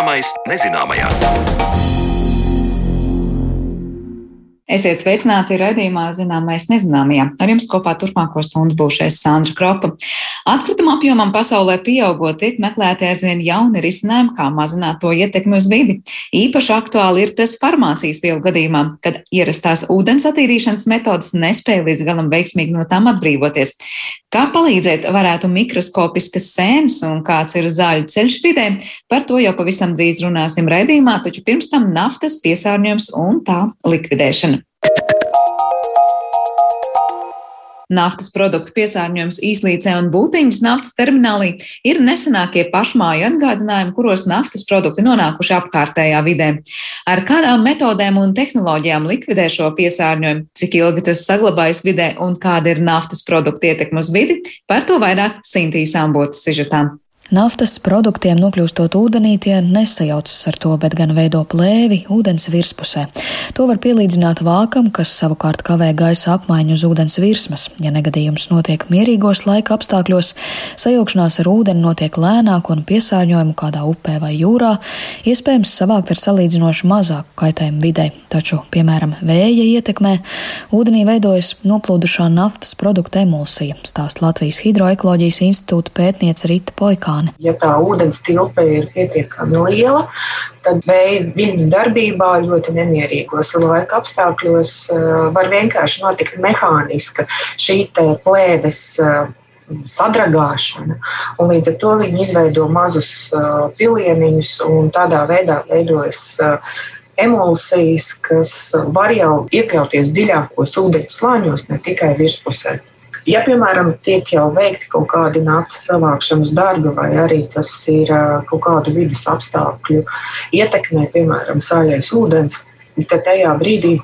Zināmais nezināmajā. Esiet sveicināti raidījumā Zināmais nezināmajā. Ar jums kopā turpmāko stundu būšais Sandra Kropa. Atkrituma apjomam pasaulē pieaugot, tiek meklēti aizvien jauni risinājumi, kā mazināt to ietekmi uz vidi. Īpaši aktuāli ir tas farmācijas vielu gadījumā, kad ierastās ūdens attīrīšanas metodas nespēja līdz galam veiksmīgi no tām atbrīvoties. Kā palīdzēt varētu mikroskopiskas sēnes un kāds ir zāļu ceļš vidē, par to jau pavisam drīz runāsim raidījumā, taču pirms tam naftas piesārņojums un tā likvidēšana. Naftas produktu piesārņojums īslīcē un būtiņas naftas terminālī ir nesenākie pašmāju atgādinājumi, kuros naftas produkti nonākuši apkārtējā vidē. Ar kādām metodēm un tehnoloģijām likvidē šo piesārņojumu, cik ilgi tas saglabājas vidē un kāda ir naftas produktu ietekme uz vidi, par to vairāk Sintīs Ambotas sižetām. Naftas produktiem nokļūstot ūdenī, tie nesajaucas ar to, bet gan veido plēvi ūdens virspusē. To var pielīdzināt vākam, kas savukārt kavē gaisa apmaiņu uz ūdens virsmas. Ja negadījums notiek mierīgos laika apstākļos, sajaukšanās ar ūdeni notiek lēnāk un piesārņojumu kādā upē vai jūrā, iespējams savākt ar salīdzinoši mazāku kaitējumu videi. Taču, piemēram, vēja ietekmē ūdenī veidojas noplūdušā naftas produkta emulsija, stāst Latvijas Hidroekoloģijas institūta pētniece Rita Poikāna okeāni. Ja tā ūdens tilpe ir pietiekami liela, tad vēja viņa darbībā ļoti nemierīgos laika apstākļos eh, var vienkārši notikt mehāniska šī plēves eh, sadragāšana. Un līdz ar to viņi izveido mazus uh, pilieniņus, un tādā veidā veidojas emulsijas, kas var jau iekļauties dziļākos ūdens slāņos, ne tikai virspusē. Ja, piemēram, tiek jau veikti kaut kādi naftas savākšanas darbi, vai arī tas ir kaut kādu vidas apstākļu ietekmē, piemēram, sāļais ūdens, tad tajā brīdī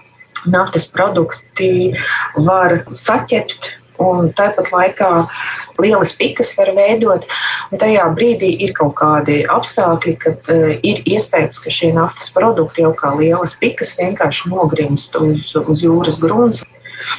naftas produkti var saķept un tāpat laikā lielas pikas var veidot. Tajā brīdī ir kaut kādi apstākļi, kad uh, ir iespējams, ka šie naftas produkti jau kā lielas pikas vienkārši nogrimst uz, uz jūras grunts.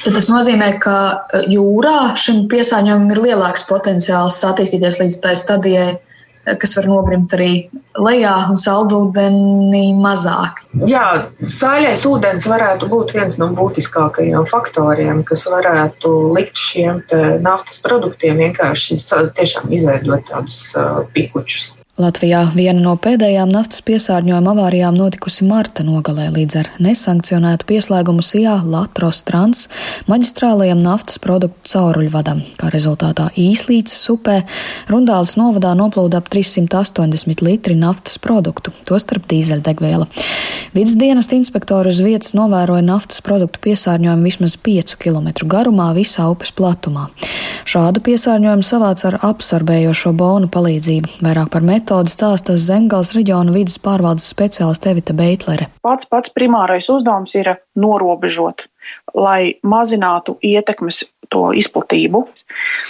Tad tas nozīmē, ka eh, jūrā šim piesārņojumam ir lielāks potenciāls attīstīties līdz tai stadijai, eh, kas var nogrimt arī lejā un saldūdenī mazāk. Jā, sāļais ūdens varētu būt viens no būtiskākajiem faktoriem, kas varētu likt šiem naftas produktiem vienkārši tiešām izveidot tādus uh, pikučus. Latvijā viena no pēdējām naftas piesārņojuma avārijām notikusi marta nogalē līdz ar nesankcionētu pieslēgumu Sijā Latros trans maģistrālajam naftas produktu cauruļvadam. Kā rezultātā īslīces upē Rundāles novadā noplūda ap 380 litri naftas produktu, tostarp dīzeļdegviela. Vides dienas inspektori uz vietas novēroja naftas produktu piesārņojumu vismaz 5 km garumā visā upes platumā. Šādu piesārņojumu savāca ar absorbējošo bonu palīdzību. Vairāk par metu metodi stāsta Zemgals reģiona vidas pārvaldes speciāliste Evita Beitlere. Pats pats primārais uzdevums ir norobežot, lai mazinātu ietekmes to izplatību.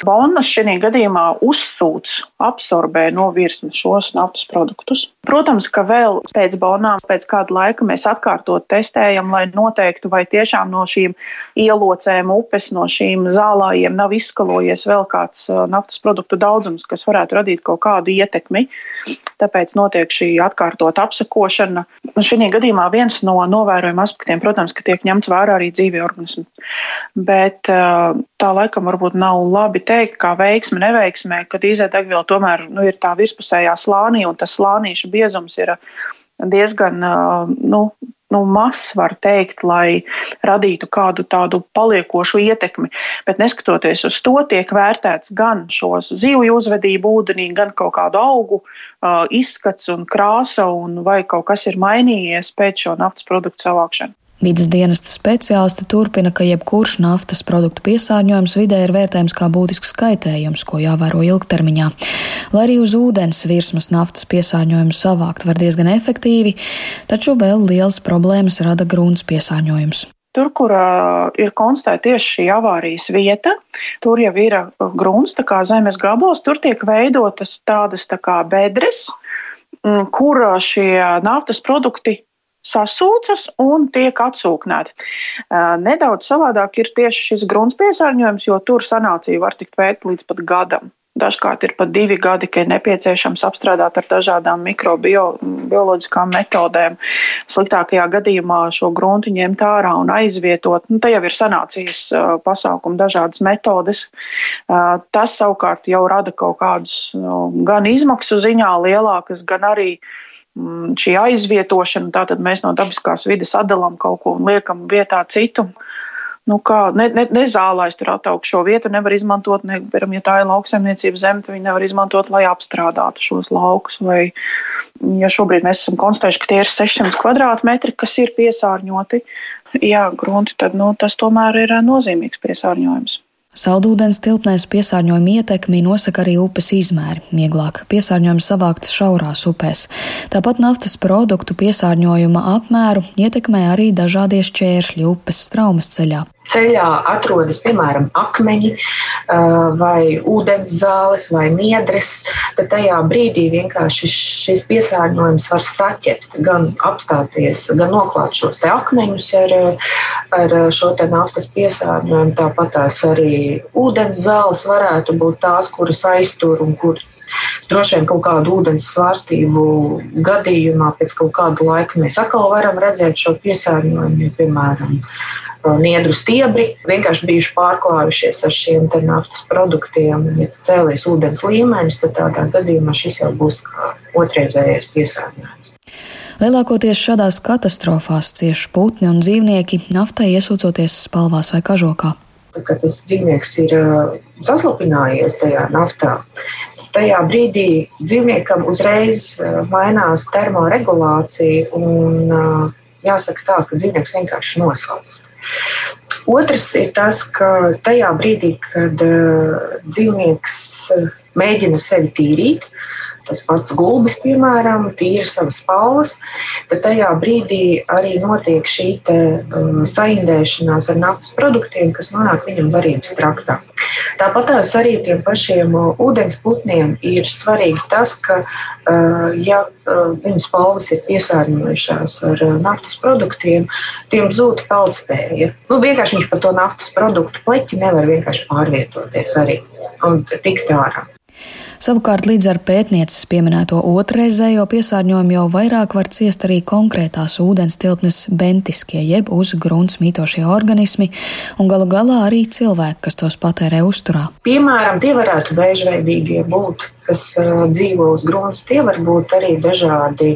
Bonas šajā gadījumā uzsūc, absorbē no virsmas šos naftas produktus. Protams, ka vēl pēc bonām, pēc kāda laika mēs atkārtot testējam, lai noteiktu, vai tiešām no šīm ielocēm upes, no šīm zālājiem nav izskalojies vēl kāds uh, naftas produktu daudzums, kas varētu radīt kaut kādu ietekmi. Tāpēc notiek šī atkārtot apsakošana. Šajā gadījumā viens no novērojuma aspektiem, protams, ka tiek ņemts vērā arī dzīvi organismi. Bet uh, tā laikam varbūt nav labi teikt, kā veiksme, neveiksmē, kad izēdegviela tomēr nu, ir tā virspusējā slānī, un tas slānīša biezums ir diezgan nu, nu, mazs, var teikt, lai radītu kādu tādu paliekošu ietekmi. Bet neskatoties uz to, tiek vērtēts gan šos zivju uzvedību ūdenī, gan kaut kādu augu uh, izskats un krāsa, un vai kaut kas ir mainījies pēc šo naftas produktu savākšanas. Vides dienesta speciālisti turpina, ka jebkurš naftas produktu piesārņojums vidē ir vērtējams kā būtisks kaitējums, ko jāvēro ilgtermiņā. Lai arī uz ūdens virsmas naftas piesārņojumu savākt var diezgan efektīvi, taču vēl liels problēmas rada grunts piesārņojums. Tur, kur uh, ir konstatēta tieši šī avārijas vieta, tur jau ir uh, grunts, kā zemes gabals, tur tiek veidotas tādas tā kā bedres, kur šie naftas produkti sasūcas un tiek atsūknēti. Nedaudz savādāk ir tieši šis grunts piesārņojums, jo tur sanācija var tikt veikta līdz pat gadam. Dažkārt ir pat divi gadi, ka ir nepieciešams apstrādāt ar dažādām mikrobioloģiskām metodēm. Sliktākajā gadījumā šo gruntu ņemt ārā un aizvietot. Nu, te jau ir sanācijas pasākumi, dažādas metodes. Tas savukārt jau rada kaut kādus gan izmaksu ziņā lielākas, gan arī mm, šī aizvietošana. Tātad mēs no dabiskās vides atdalām kaut ko un liekam vietā citu nu, kā ne, ne, nezālais tur attaug šo vietu, nevar izmantot, ne, piram, ja tā ir lauksaimniecības zeme, tad viņi nevar izmantot, lai apstrādātu šos laukus. Vai, ja šobrīd mēs esam konstatējuši, ka tie ir 600 kvadrātmetri, kas ir piesārņoti, jā, grunti, tad nu, tas tomēr ir nozīmīgs piesārņojums. Saldūdens tilpnēs piesārņojuma ietekmi nosaka arī upes izmēri. Vieglāk piesārņojums savākts šaurās upēs. Tāpat naftas produktu piesārņojuma apmēru ietekmē arī dažādie šķēršļi upes straumes ceļā ceļā atrodas, piemēram, akmeņi vai ūdens zāles vai niedres, tad tajā brīdī vienkārši šis piesārņojums var saķert, gan apstāties, gan noklāt šos akmeņus ar, ar šo naftas piesārņojumu. Tāpat tās arī ūdens zāles varētu būt tās, kuras aiztur un kur Droši vien kaut kādu ūdens svārstību gadījumā pēc kaut kāda laika mēs atkal varam redzēt šo piesārņojumu, piemēram, niedru stiebri vienkārši bijuši pārklājušies ar šiem naftas produktiem. Ja cēlies ūdens līmenis, tad tādā gadījumā šis jau būs otrreizējais piesārņojums. Lielākoties šādās katastrofās cieši putni un dzīvnieki naftai iesūcoties spalvās vai kažokā. Kad tas dzīvnieks ir saslapinājies tajā naftā, tajā brīdī dzīvniekam uzreiz mainās termoregulācija un jāsaka tā, ka dzīvnieks vienkārši nosalst. Otrs ir tas, ka tajā brīdī, kad uh, dzīvnieks uh, mēģina sevi tīrīt, tas pats gulbis, piemēram, tīra savas spalvas, tad tajā brīdī arī notiek šī te, um, saindēšanās ar naftas produktiem, kas nonāk viņam varības traktā. Tāpat arī tiem pašiem uh, ūdensputniem ir svarīgi tas, ka, uh, ja uh, viņu spalvas ir piesārņojušās ar naftas produktiem, tiem zūd peldspēja. Nu, vienkārši viņš pa to naftas produktu pleķi nevar vienkārši pārvietoties arī un tikt ārā. Savukārt līdz ar pētnieces pieminēto otrreizējo piesārņojumu jau vairāk var ciest arī konkrētās ūdens tilpnes bentiskie, jeb uz grunts mītošie organismi, un galu galā arī cilvēki, kas tos patērē uzturā. Piemēram, tie varētu vēžveidīgie būt kas uh, dzīvo uz grunts. Tie var būt arī dažādi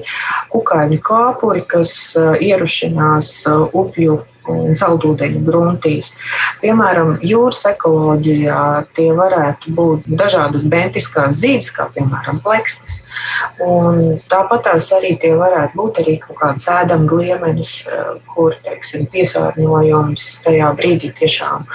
kukaiņu kāpuri, kas uh, ierušinās uh, upju un saldūdeņu gruntīs. Piemēram, jūras ekoloģijā tie varētu būt dažādas bentiskās zīves, kā piemēram pleksnes. Un tāpat tās arī tie varētu būt arī kaut kādas ēdama gliemeņas, kur teiksim, piesārņojums tajā brīdī tiešām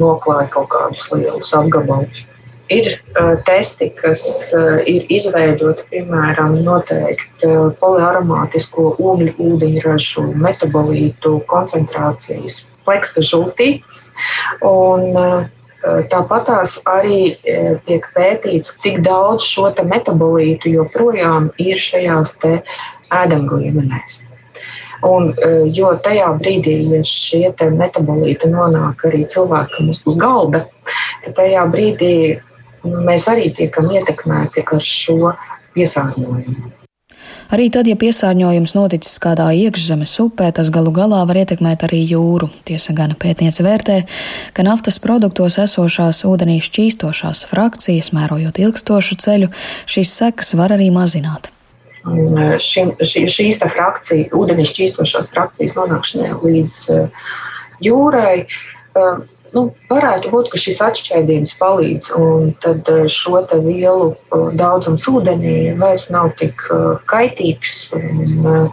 noklāja kaut kādus lielus apgabalus. Ir uh, testi, kas uh, ir izveidoti, piemēram, noteikti uh, poliaromātisko ogļu ūdeņražu metabolītu koncentrācijas pleksta žultī. Un, uh, Tāpat arī tiek pētīts, cik daudz šo metabolītu joprojām ir šajās ēdamgliemenēs. Un, jo tajā brīdī, ja šie metabolīti nonāk arī cilvēkam uz galda, tad tajā brīdī mēs arī tiekam ietekmēti ar šo piesārņojumu. Arī tad, ja piesārņojums noticis kādā iekšzemes upē, tas galu galā var ietekmēt arī jūru. Tiesa gan pētniece vērtē, ka naftas produktos esošās ūdenī šķīstošās frakcijas, mērojot ilgstošu ceļu, šīs sekas var arī mazināt. E, šim, šī, šīs frakcija, ūdenī šķīstošās frakcijas nonākšanai līdz e, jūrai e, nu, varētu būt, ka šis atšķaidījums palīdz, un tad eh, šo vielu eh, daudzums ūdenī vairs nav tik eh, kaitīgs un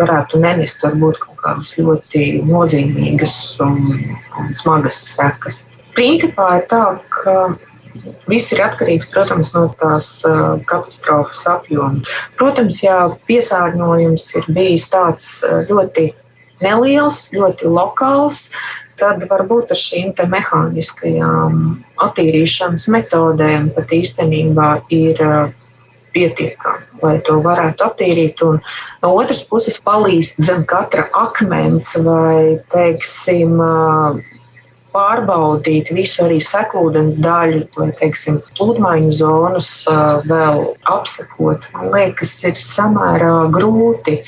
varētu nenest varbūt kaut kādas ļoti nozīmīgas un, un smagas sekas. Principā ir tā, ka Viss ir atkarīgs, protams, no tās katastrofas apjoma. Protams, ja piesārņojums ir bijis tāds ļoti neliels, ļoti lokāls, tad varbūt ar šīm mehāniskajām attīrīšanas metodēm pat īstenībā ir pietiekami, lai to varētu attīrīt. Un no otras puses, palīst zem katra akmens vai, teiksim, pārbaudīt visu arī seklūdens daļu, vai, teiksim, plūdmaiņu zonas vēl apsekot, man liekas, ir samērā grūti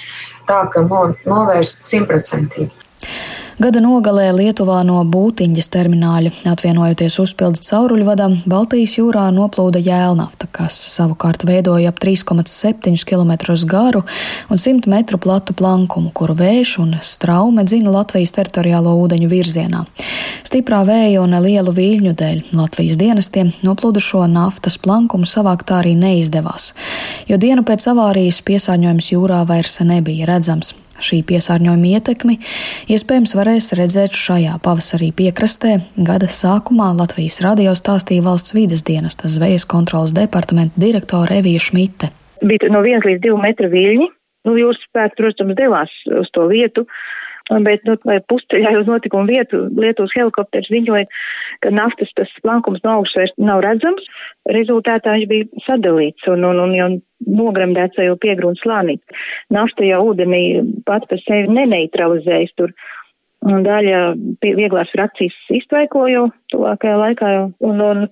tā, ka no, novērst simtprocentīgi. Gada nogalē Lietuvā no būtiņas termināļa, atvienojoties uzpildes cauruļvadam, Baltijas jūrā noplūda jēlnafta, kas savukārt veidoja ap 3,7 km garu un 100 metru platu plankumu, kuru vējš un straume dzina Latvijas teritoriālo ūdeņu virzienā. Stiprā vēja un lielu viļņu dēļ Latvijas dienestiem noplūdušo naftas plankumu savākt arī neizdevās, jo dienu pēc avārijas piesārņojums jūrā vairs nebija redzams. Šī piesārņojuma ietekmi iespējams varēs redzēt šajā pavasarī piekrastē. Gada sākumā Latvijas radio stāstīja valsts vides dienesta zvejas kontrolas departamenta direktore Evija Šmite. Bija no 1 līdz 2 metru viļņi. Nu, jūras spēks, protams, devās uz to vietu. Bet, nu, lai pusteļā uz notikumu vietu Lietuvas helikopters ziņoja, ka naftas tas plankums no augšas vairs nav redzams. Rezultātā viņš bija sadalīts un, un, un jau nogremdēts jau piegrūns slānī. Nafta jau ūdenī pat par sevi neneutralizējas tur. Daļa vieglās frakcijas iztvaiko jau tuvākajā laikā. Un, un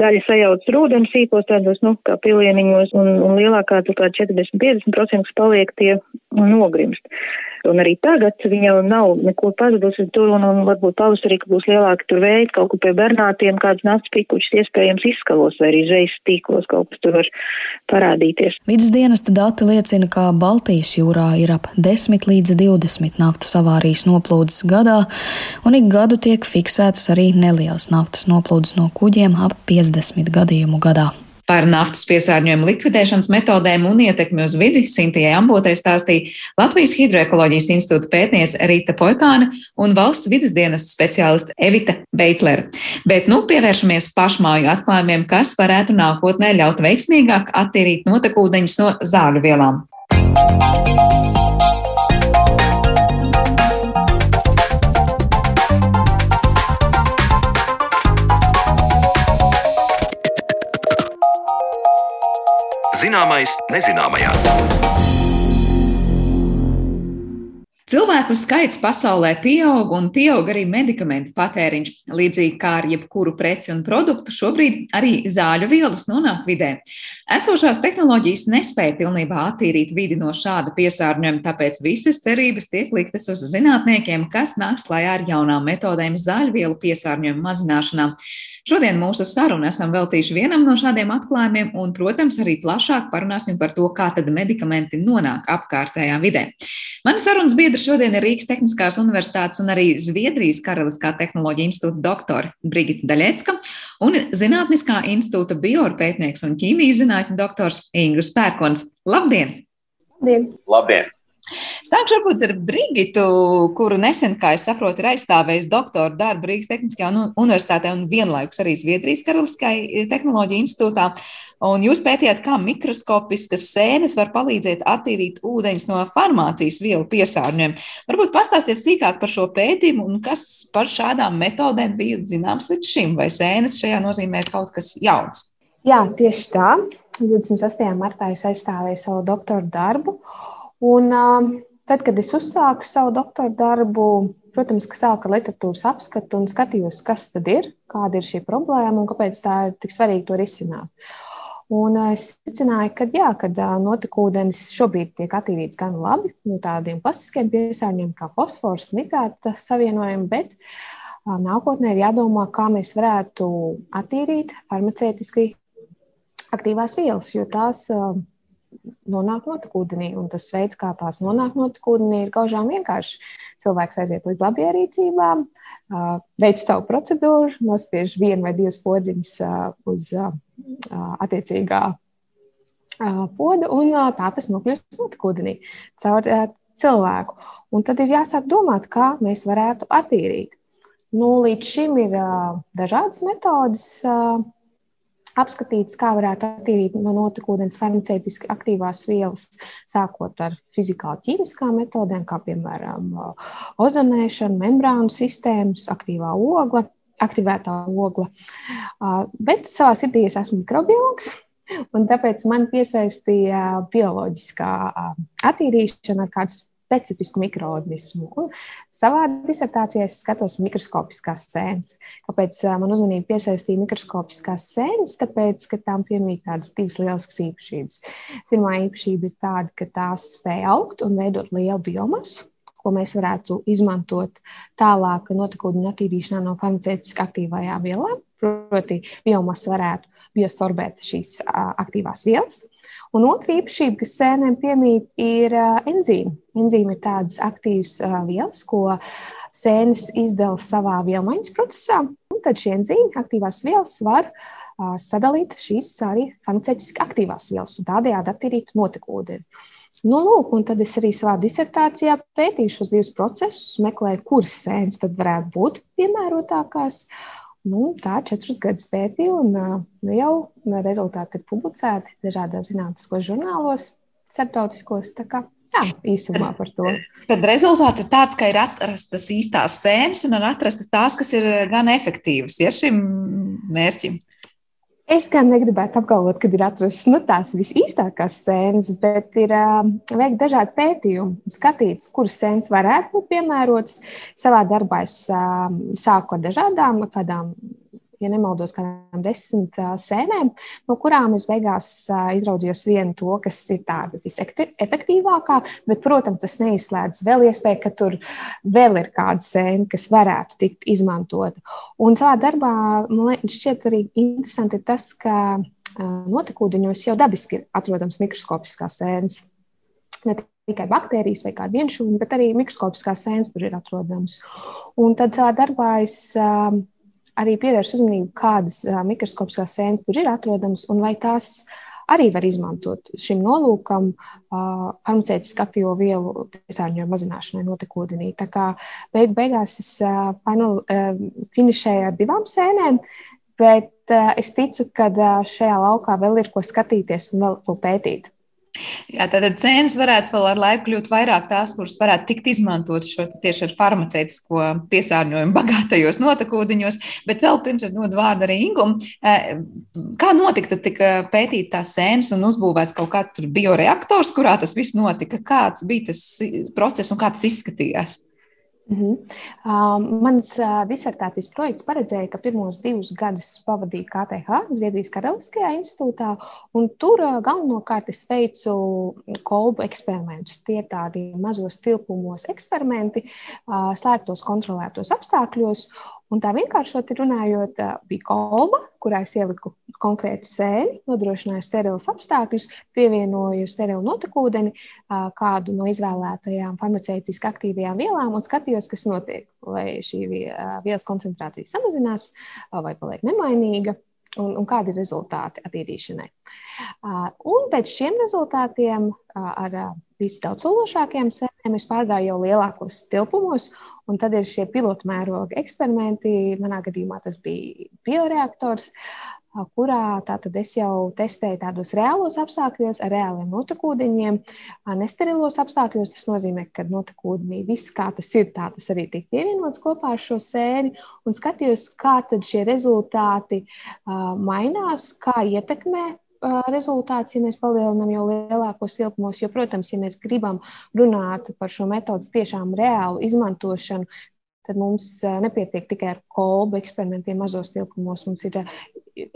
daļa sajauc ūdens sīkos tādos, nu, kā pilieniņos, un, un lielākā, tā kā 40-50%, kas paliek, tie nogrimst. Un arī tagad viņa jau nav neko pazudusi tur, un, un varbūt pavasarī, ka būs lielāki tur veidi, kaut kur pie bernātiem kāds nakts pikušas iespējams izskalos, vai arī zvejas tīklos kaut kas tur var parādīties. Vides dienesta dati liecina, ka Baltijas jūrā ir ap 10 līdz 20 naftas avārijas noplūdes gadā, un ik gadu tiek fiksētas arī nelielas naftas noplūdes no kuģiem ap 50 gadījumu gadā. Par naftas piesārņojumu likvidēšanas metodēm un ietekmi uz vidi Sintijai Ambotē stāstīja Latvijas Hidroekoloģijas institūta pētniece Rīta Poikāne un valsts vidas dienas speciāliste Evita Beitlera. Bet nu pievēršamies pašmāju atklājumiem, kas varētu nākotnē ļaut veiksmīgāk attīrīt notekūdeņus no zāļu vielām. Zināmais nezināmajā. Cilvēku skaits pasaulē pieaug un pieaug arī medikamentu patēriņš. Līdzīgi kā ar jebkuru preci un produktu, šobrīd arī zāļu vielas nonāk vidē. Esošās tehnoloģijas nespēja pilnībā attīrīt vidi no šāda piesārņojuma, tāpēc visas cerības tiek liktas uz zinātniekiem, kas nāks klajā ar jaunām metodēm zāļu vielu piesārņojumu mazināšanā. Šodien mūsu sarunu esam veltījuši vienam no šādiem atklājumiem, un, protams, arī plašāk parunāsim par to, kā tad medikamenti nonāk apkārtējā vidē. Mani sarunas biedri šodien ir Rīgas Tehniskās Universitātes un arī Zviedrijas Karaliskā tehnoloģija institūta doktori Brigita Daļecka un Zinātniskā institūta biorpētnieks un ķīmijas zinātņu doktors Ingūns Pērkons. Labdien! Labdien! Labdien. Sākšu varbūt ar Brigitu, kuru nesen, kā es saprotu, ir aizstāvējusi doktora darbu Rīgas Tehniskajā universitātē un vienlaikus arī Zviedrijas Karaliskajā tehnoloģija institūtā. Un jūs pētījāt, kā mikroskopiskas sēnes var palīdzēt attīrīt ūdeņus no farmācijas vielu piesārņojuma. Varbūt pastāstiet sīkāk par šo pētījumu un kas par šādām metodēm bija zināms līdz šim, vai sēnes šajā nozīmē ir kaut kas jauns? Jā, tieši tā. 28. martā es aizstāvēju savu doktora darbu. Un, tad, kad es uzsāku savu doktora darbu, protams, ka sāku ar literatūras apskatu un skatījos, kas tad ir, kāda ir šī problēma un kāpēc tā ir tik svarīgi to risināt. Un es secināju, ka, jā, kad notekūdens šobrīd tiek attīrīts gan labi no tādiem klasiskiem piesārņojumiem kā fosfors, nitrāta savienojumi, bet nākotnē ir jādomā, kā mēs varētu attīrīt farmaceitiski aktīvās vielas, jo tās nonāk notekūdenī. Un tas veids, kā tās nonāk notekūdenī, ir gaužām vienkārši. Cilvēks aiziet līdz labierīcībām, veic savu procedūru, nospiež vienu vai divas podziņas uz attiecīgā poda, un tā tas nokļūst notekūdenī caur cilvēku. Un tad ir jāsāk domāt, kā mēs varētu attīrīt. Nu, līdz šim ir dažādas metodes, apskatīts, kā varētu attīrīt no notekūdens farmaceitiski aktīvās vielas, sākot ar fizikāli-ķīmiskām metodēm, kā piemēram ozonēšana, membrānu sistēmas, aktīvā ogla, aktivētā ogla. Bet savā sirdī es esmu mikrobiologs. Un tāpēc man piesaistīja bioloģiskā attīrīšana ar kādu specifisku mikroorganismu. Un savā disertācijā es skatos mikroskopiskās sēnes. Kāpēc man uzmanību piesaistīja mikroskopiskās sēnes? Tāpēc, ka tām piemīt tādas divas lielas īpašības. Pirmā īpašība ir tāda, ka tās spēj augt un veidot lielu biomasu ko mēs varētu izmantot tālāk notekūdeņa attīrīšanā no farmaceitiski aktīvajām vielām. Proti, biomasa varētu biosorbēt šīs aktīvās vielas. Un otra īpašība, kas sēnēm piemīt, ir enzīmi. Enzīmi ir tādas aktīvas vielas, ko sēnes izdala savā vielmaiņas procesā. Un tad šie enzīmi, aktīvās vielas, var sadalīt šīs arī farmaceitiski aktīvās vielas un tādējādi attīrīt notekūdeni. Nu, lūk, un tad es arī savā disertācijā pētīju šos divus procesus, meklēju, kuras sēnes tad varētu būt piemērotākās. Nu, tā četrus gadus pētīju, un nu, jau rezultāti ir publicēti dažādās zinātniskos žurnālos, starptautiskos. Jā, īsumā par to. Tad rezultāts ir tāds, ka ir atrastas īstās sēnes un atrastas tās, kas ir gan efektīvas ja, šim mērķim. Es gan negribētu apgalvot, ka ir atrastas nu, tās visīstākās sēnes, bet ir veikti dažādi pētījumi, skatīts, kuras sēnes varētu būt piemērotas. Savā darbā es sāku ar dažādām, kādām ja nemaldos, kādām desmit sēnēm, no kurām es beigās izraudzījos vienu to, kas ir tāda visefektīvākā, bet, protams, tas neizslēdz vēl iespēju, ka tur vēl ir kāda sēne, kas varētu tikt izmantota. Un savā darbā man šķiet arī interesanti ir tas, ka notekūdeņos jau dabiski ir atrodams mikroskopiskās sēnes. Ne tikai baktērijas vai kāda vienšūna, bet arī mikroskopiskās sēnes tur ir atrodamas. Un tad savā darbā es uh, arī pievērš uzmanību, kādas mikroskopiskās sēnes tur ir atrodamas un vai tās arī var izmantot šim nolūkam, farmaceitiski aktīvo vielu piesārņojumu mazināšanai notekūdenī. Tā kā beig beigās es final, finišēju ar divām sēnēm, bet es ticu, ka šajā laukā vēl ir ko skatīties un vēl ko pētīt. Jā, tātad cenas varētu vēl ar laiku kļūt vairāk tās, kuras varētu tikt izmantotas tieši ar farmaceitisko piesārņojumu bagātajos notekūdeņos. Bet vēl pirms es dodu vārdu arī Ingum, eh, kā notika, tika pētīt tās sēnes un uzbūvēts kaut kāds bioreaktors, kurā tas viss notika? Kāds bija tas process un kā tas izskatījās? Mm -hmm. uh, mans uh, disertācijas projekts paredzēja, ka pirmos divus gadus pavadīju KTH, Zviedrijas Karaliskajā institūtā, un tur uh, galvenokārt es veicu kolbu eksperimentus. Tie ir tādi mazos tilpumos eksperimenti, uh, slēgtos kontrolētos apstākļos, Un tā vienkāršot runājot, bija kolba, kurā es ieliku konkrētu sēni, nodrošināju sterilus apstākļus, pievienoju sterilu notekūdeni, kādu no izvēlētajām farmaceitiski aktīvajām vielām un skatījos, kas notiek. Vai šī vielas koncentrācija samazinās vai paliek nemainīga. Un, un kādi ir rezultāti attīrīšanai. Un pēc šiem rezultātiem ar visdaudzsološākajām sēnēm es pārgāju jau lielākos tilpumos Un tad ir šie pilotu mēroga eksperimenti. Manā gadījumā tas bija bioreaktors, kurā es jau testēju tādos reālos apstākļos, ar reāliem notekūdeņiem, nesterilos apstākļos. Tas nozīmē, ka notekūdenī viss, kā tas ir, tā tas arī tika pievienots kopā ar šo sēri. Un skatījos, kā šie rezultāti mainās, kā ietekmē rezultāts, ja mēs palielinām jau lielākos tilpumos. Jo, protams, ja mēs gribam runāt par šo metodu tiešām reālu izmantošanu, tad mums nepietiek tikai ar kolbu eksperimentiem mazos tilpumos. Mums ir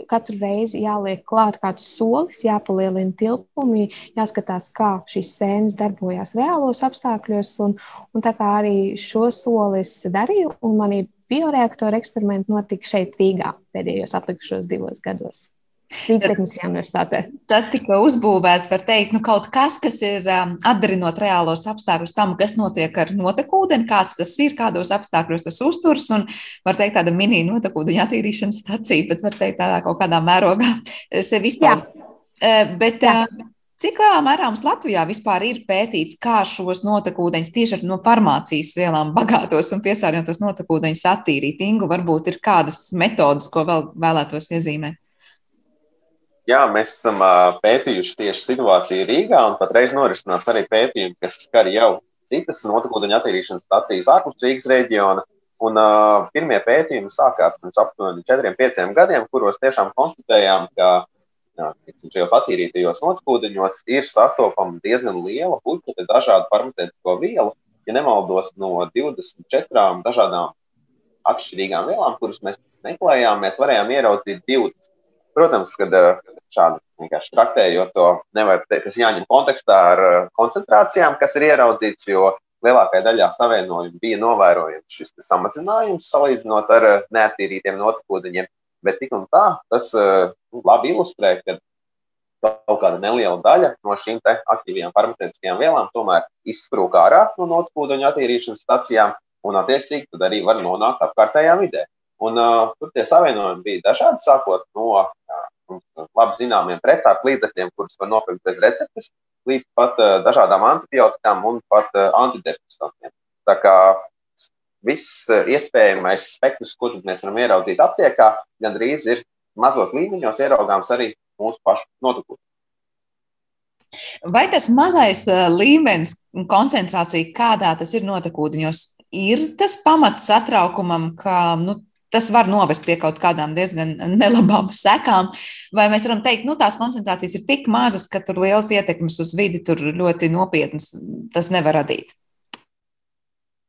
katru reizi jāliek klāt kāds solis, jāpalielina tilpumi, jāskatās, kā šīs sēnes darbojās reālos apstākļos. Un, un tā kā arī šo soli es darīju, un mani bioreaktoru eksperimenti notika šeit Rīgā pēdējos atlikušos divos gados. Tehniskajā universitātē. Tas tika uzbūvēts, var teikt, nu, kaut kas, kas ir um, atdarinot reālos apstākļus tam, kas notiek ar notekūdeni, kāds tas ir, kādos apstākļos tas uzturs. Un, var teikt, tāda mini notekūdeņa attīrīšanas stacija, bet var teikt, tādā kaut kādā mērogā sevi izpaudīt. Uh, bet, Jā. Uh, Cik lielā mērā mums Latvijā vispār ir pētīts, kā šos notekūdeņus tieši no farmācijas vielām bagātos un piesārņotos notekūdeņus attīrīt? Ingu, varbūt ir kādas metodas, ko vēl vēlētos iezīmēt? Jā, mēs esam pētījuši tieši situāciju Rīgā, un patreiz norisinās arī pētījumi, kas skar jau citas notekūdeņa attīrīšanas stācijas ārpus Rīgas reģiona. Un, uh, pirmie pētījumi sākās pirms aptuveni 4-5 gadiem, kuros tiešām konstatējām, ka šajos attīrītajos notekūdeņos ir sastopama diezgan liela puķa dažādu farmaceitisko vielu. Ja nemaldos, no 24 dažādām atšķirīgām vielām, kuras mēs meklējām, mēs varējām ieraudzīt 20. Protams, kad šādi vienkārši traktējot to, nevajag teikt, tas jāņem kontekstā ar koncentrācijām, kas ir ieraudzīts, jo lielākajā daļā savienojumu bija novērojams šis samazinājums salīdzinot ar neatīrītiem notekūdeņiem. Bet tik un tā, tas nu, labi ilustrē, ka kaut kāda neliela daļa no šīm aktīvajām farmaceitiskajām vielām tomēr izsprūk ārā no notekūdeņu attīrīšanas stacijām, un attiecīgi tad arī var nonākt apkārtējā vidē. Un, uh, tur tie savienojumi bija dažādi, sākot no uh, labi zināmiem precātu līdzekļiem, kurus var nopirkt bez receptes, līdz pat uh, dažādām antibiotikām un pat uh, antidepresantiem. Tā kā viss iespējamais spektrs, ko mēs varam ieraudzīt aptiekā, gandrīz ir mazos līmeņos ieraugāms arī mūsu pašu notikumi. Vai tas mazais līmenis koncentrācija, kādā tas ir notekūdeņos, ir tas pamats satraukumam, ka nu, tas var novest pie kaut kādām diezgan nelabām sekām. Vai mēs varam teikt, ka nu, tās koncentrācijas ir tik mazas, ka tur liels ietekmes uz vidi tur ļoti nopietnas tas nevar radīt?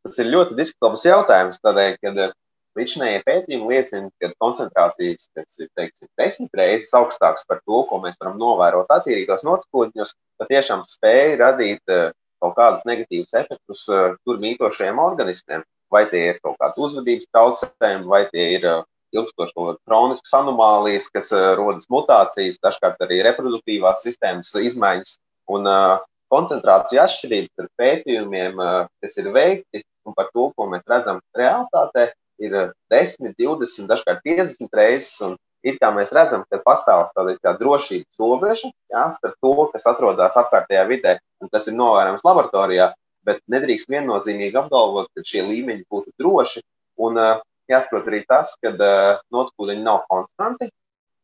Tas ir ļoti diskutabls jautājums, tādēļ, ka eh, līdzinējie pētījumi liecina, ka koncentrācijas, kas ir teiksim, desmit reizes augstākas par to, ko mēs varam novērot attīrītos notekūdeņos, patiešām spēja radīt uh, kaut kādus negatīvus efektus uh, tur mītošajiem organismiem. Vai tie ir kaut kādas uzvedības traucējumi, vai tie ir uh, ilgstoši kroniskas anomālijas, kas uh, rodas mutācijas, dažkārt arī reproduktīvās sistēmas izmaiņas. Un uh, koncentrācija atšķirības ar pētījumiem, kas ir veikti, un par to, ko mēs redzam realitātē, ir 10, 20, dažkārt 50 reizes. Un it kā mēs redzam, ka pastāv tāda tā drošības robeža jā, starp to, kas atrodas apkārtējā vidē un kas ir novērojams laboratorijā, bet nedrīkst viennozīmīgi apgalvot, ka šie līmeņi būtu droši. Un uh, jāsaprot arī tas, ka uh, notekūdeņi nav konstanti,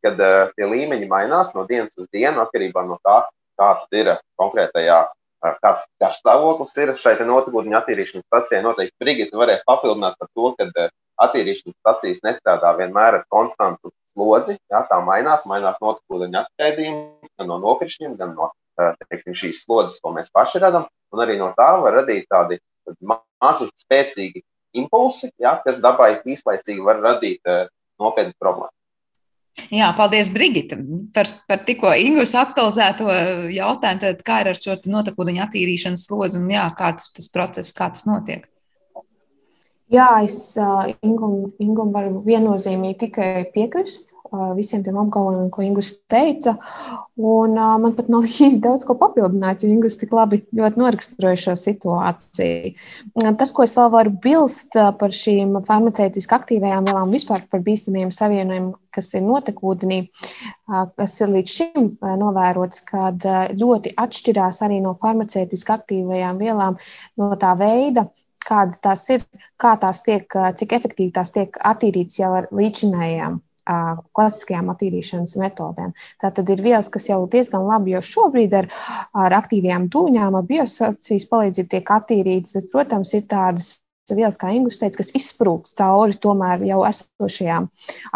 kad uh, tie līmeņi mainās no dienas uz dienu atkarībā no tā, kāda ir konkrētajā. Kāds, kāds stāvoklis ir šai notekūdeņu attīrīšanas stacijai? Noteikti Brigita varēs papildināt par to, ka attīrīšanas stacijas nestrādā vienmēr ar konstantu slodzi. Jā, tā mainās, mainās notekūdeņu atšķēdījumi gan no nokrišņiem, gan no teiksim, šīs slodzes, ko mēs paši redzam. Un arī no tā var radīt tādi mazi, spēcīgi impulsi, jā, kas dabai īslaicīgi var radīt nopietnu problēmu. Jā, paldies, Brigita, par, par tikko Ingūras aktualizēto jautājumu. Tad kā ir ar šo notekūdeņu attīrīšanas slodzi un jā, kāds tas process, kā tas notiek? Jā, es uh, Ingūram Ingum varu viennozīmīgi tikai piekrist uh, visiem tiem apgalvojumiem, ko Ingūns teica. Un, man pat nav īsti daudz ko papildināt, jo Ingūns tik labi noraksturoja šo situāciju. Tas, ko es vēl varu bilst par šīm farmaceitiski aktīvajām vielām, vispār par bīstamiem savienojumiem, kas ir notekūdenī, kas ir līdz šim novērots, kad ļoti atšķirās arī no farmaceitiski aktīvajām vielām, no tā veida kādas tās ir, kā tās tiek, cik efektīvi tās tiek attīrītas jau ar līdzinējām klasiskajām attīrīšanas metodēm. Tā tad ir vielas, kas jau diezgan labi jau šobrīd ar, ar aktīvajām dūņām, ar biosorpcijas palīdzību tiek attīrītas, bet, protams, ir tādas vielas, kā Ingūns teica, kas izsprūgst cauri tomēr jau esošajām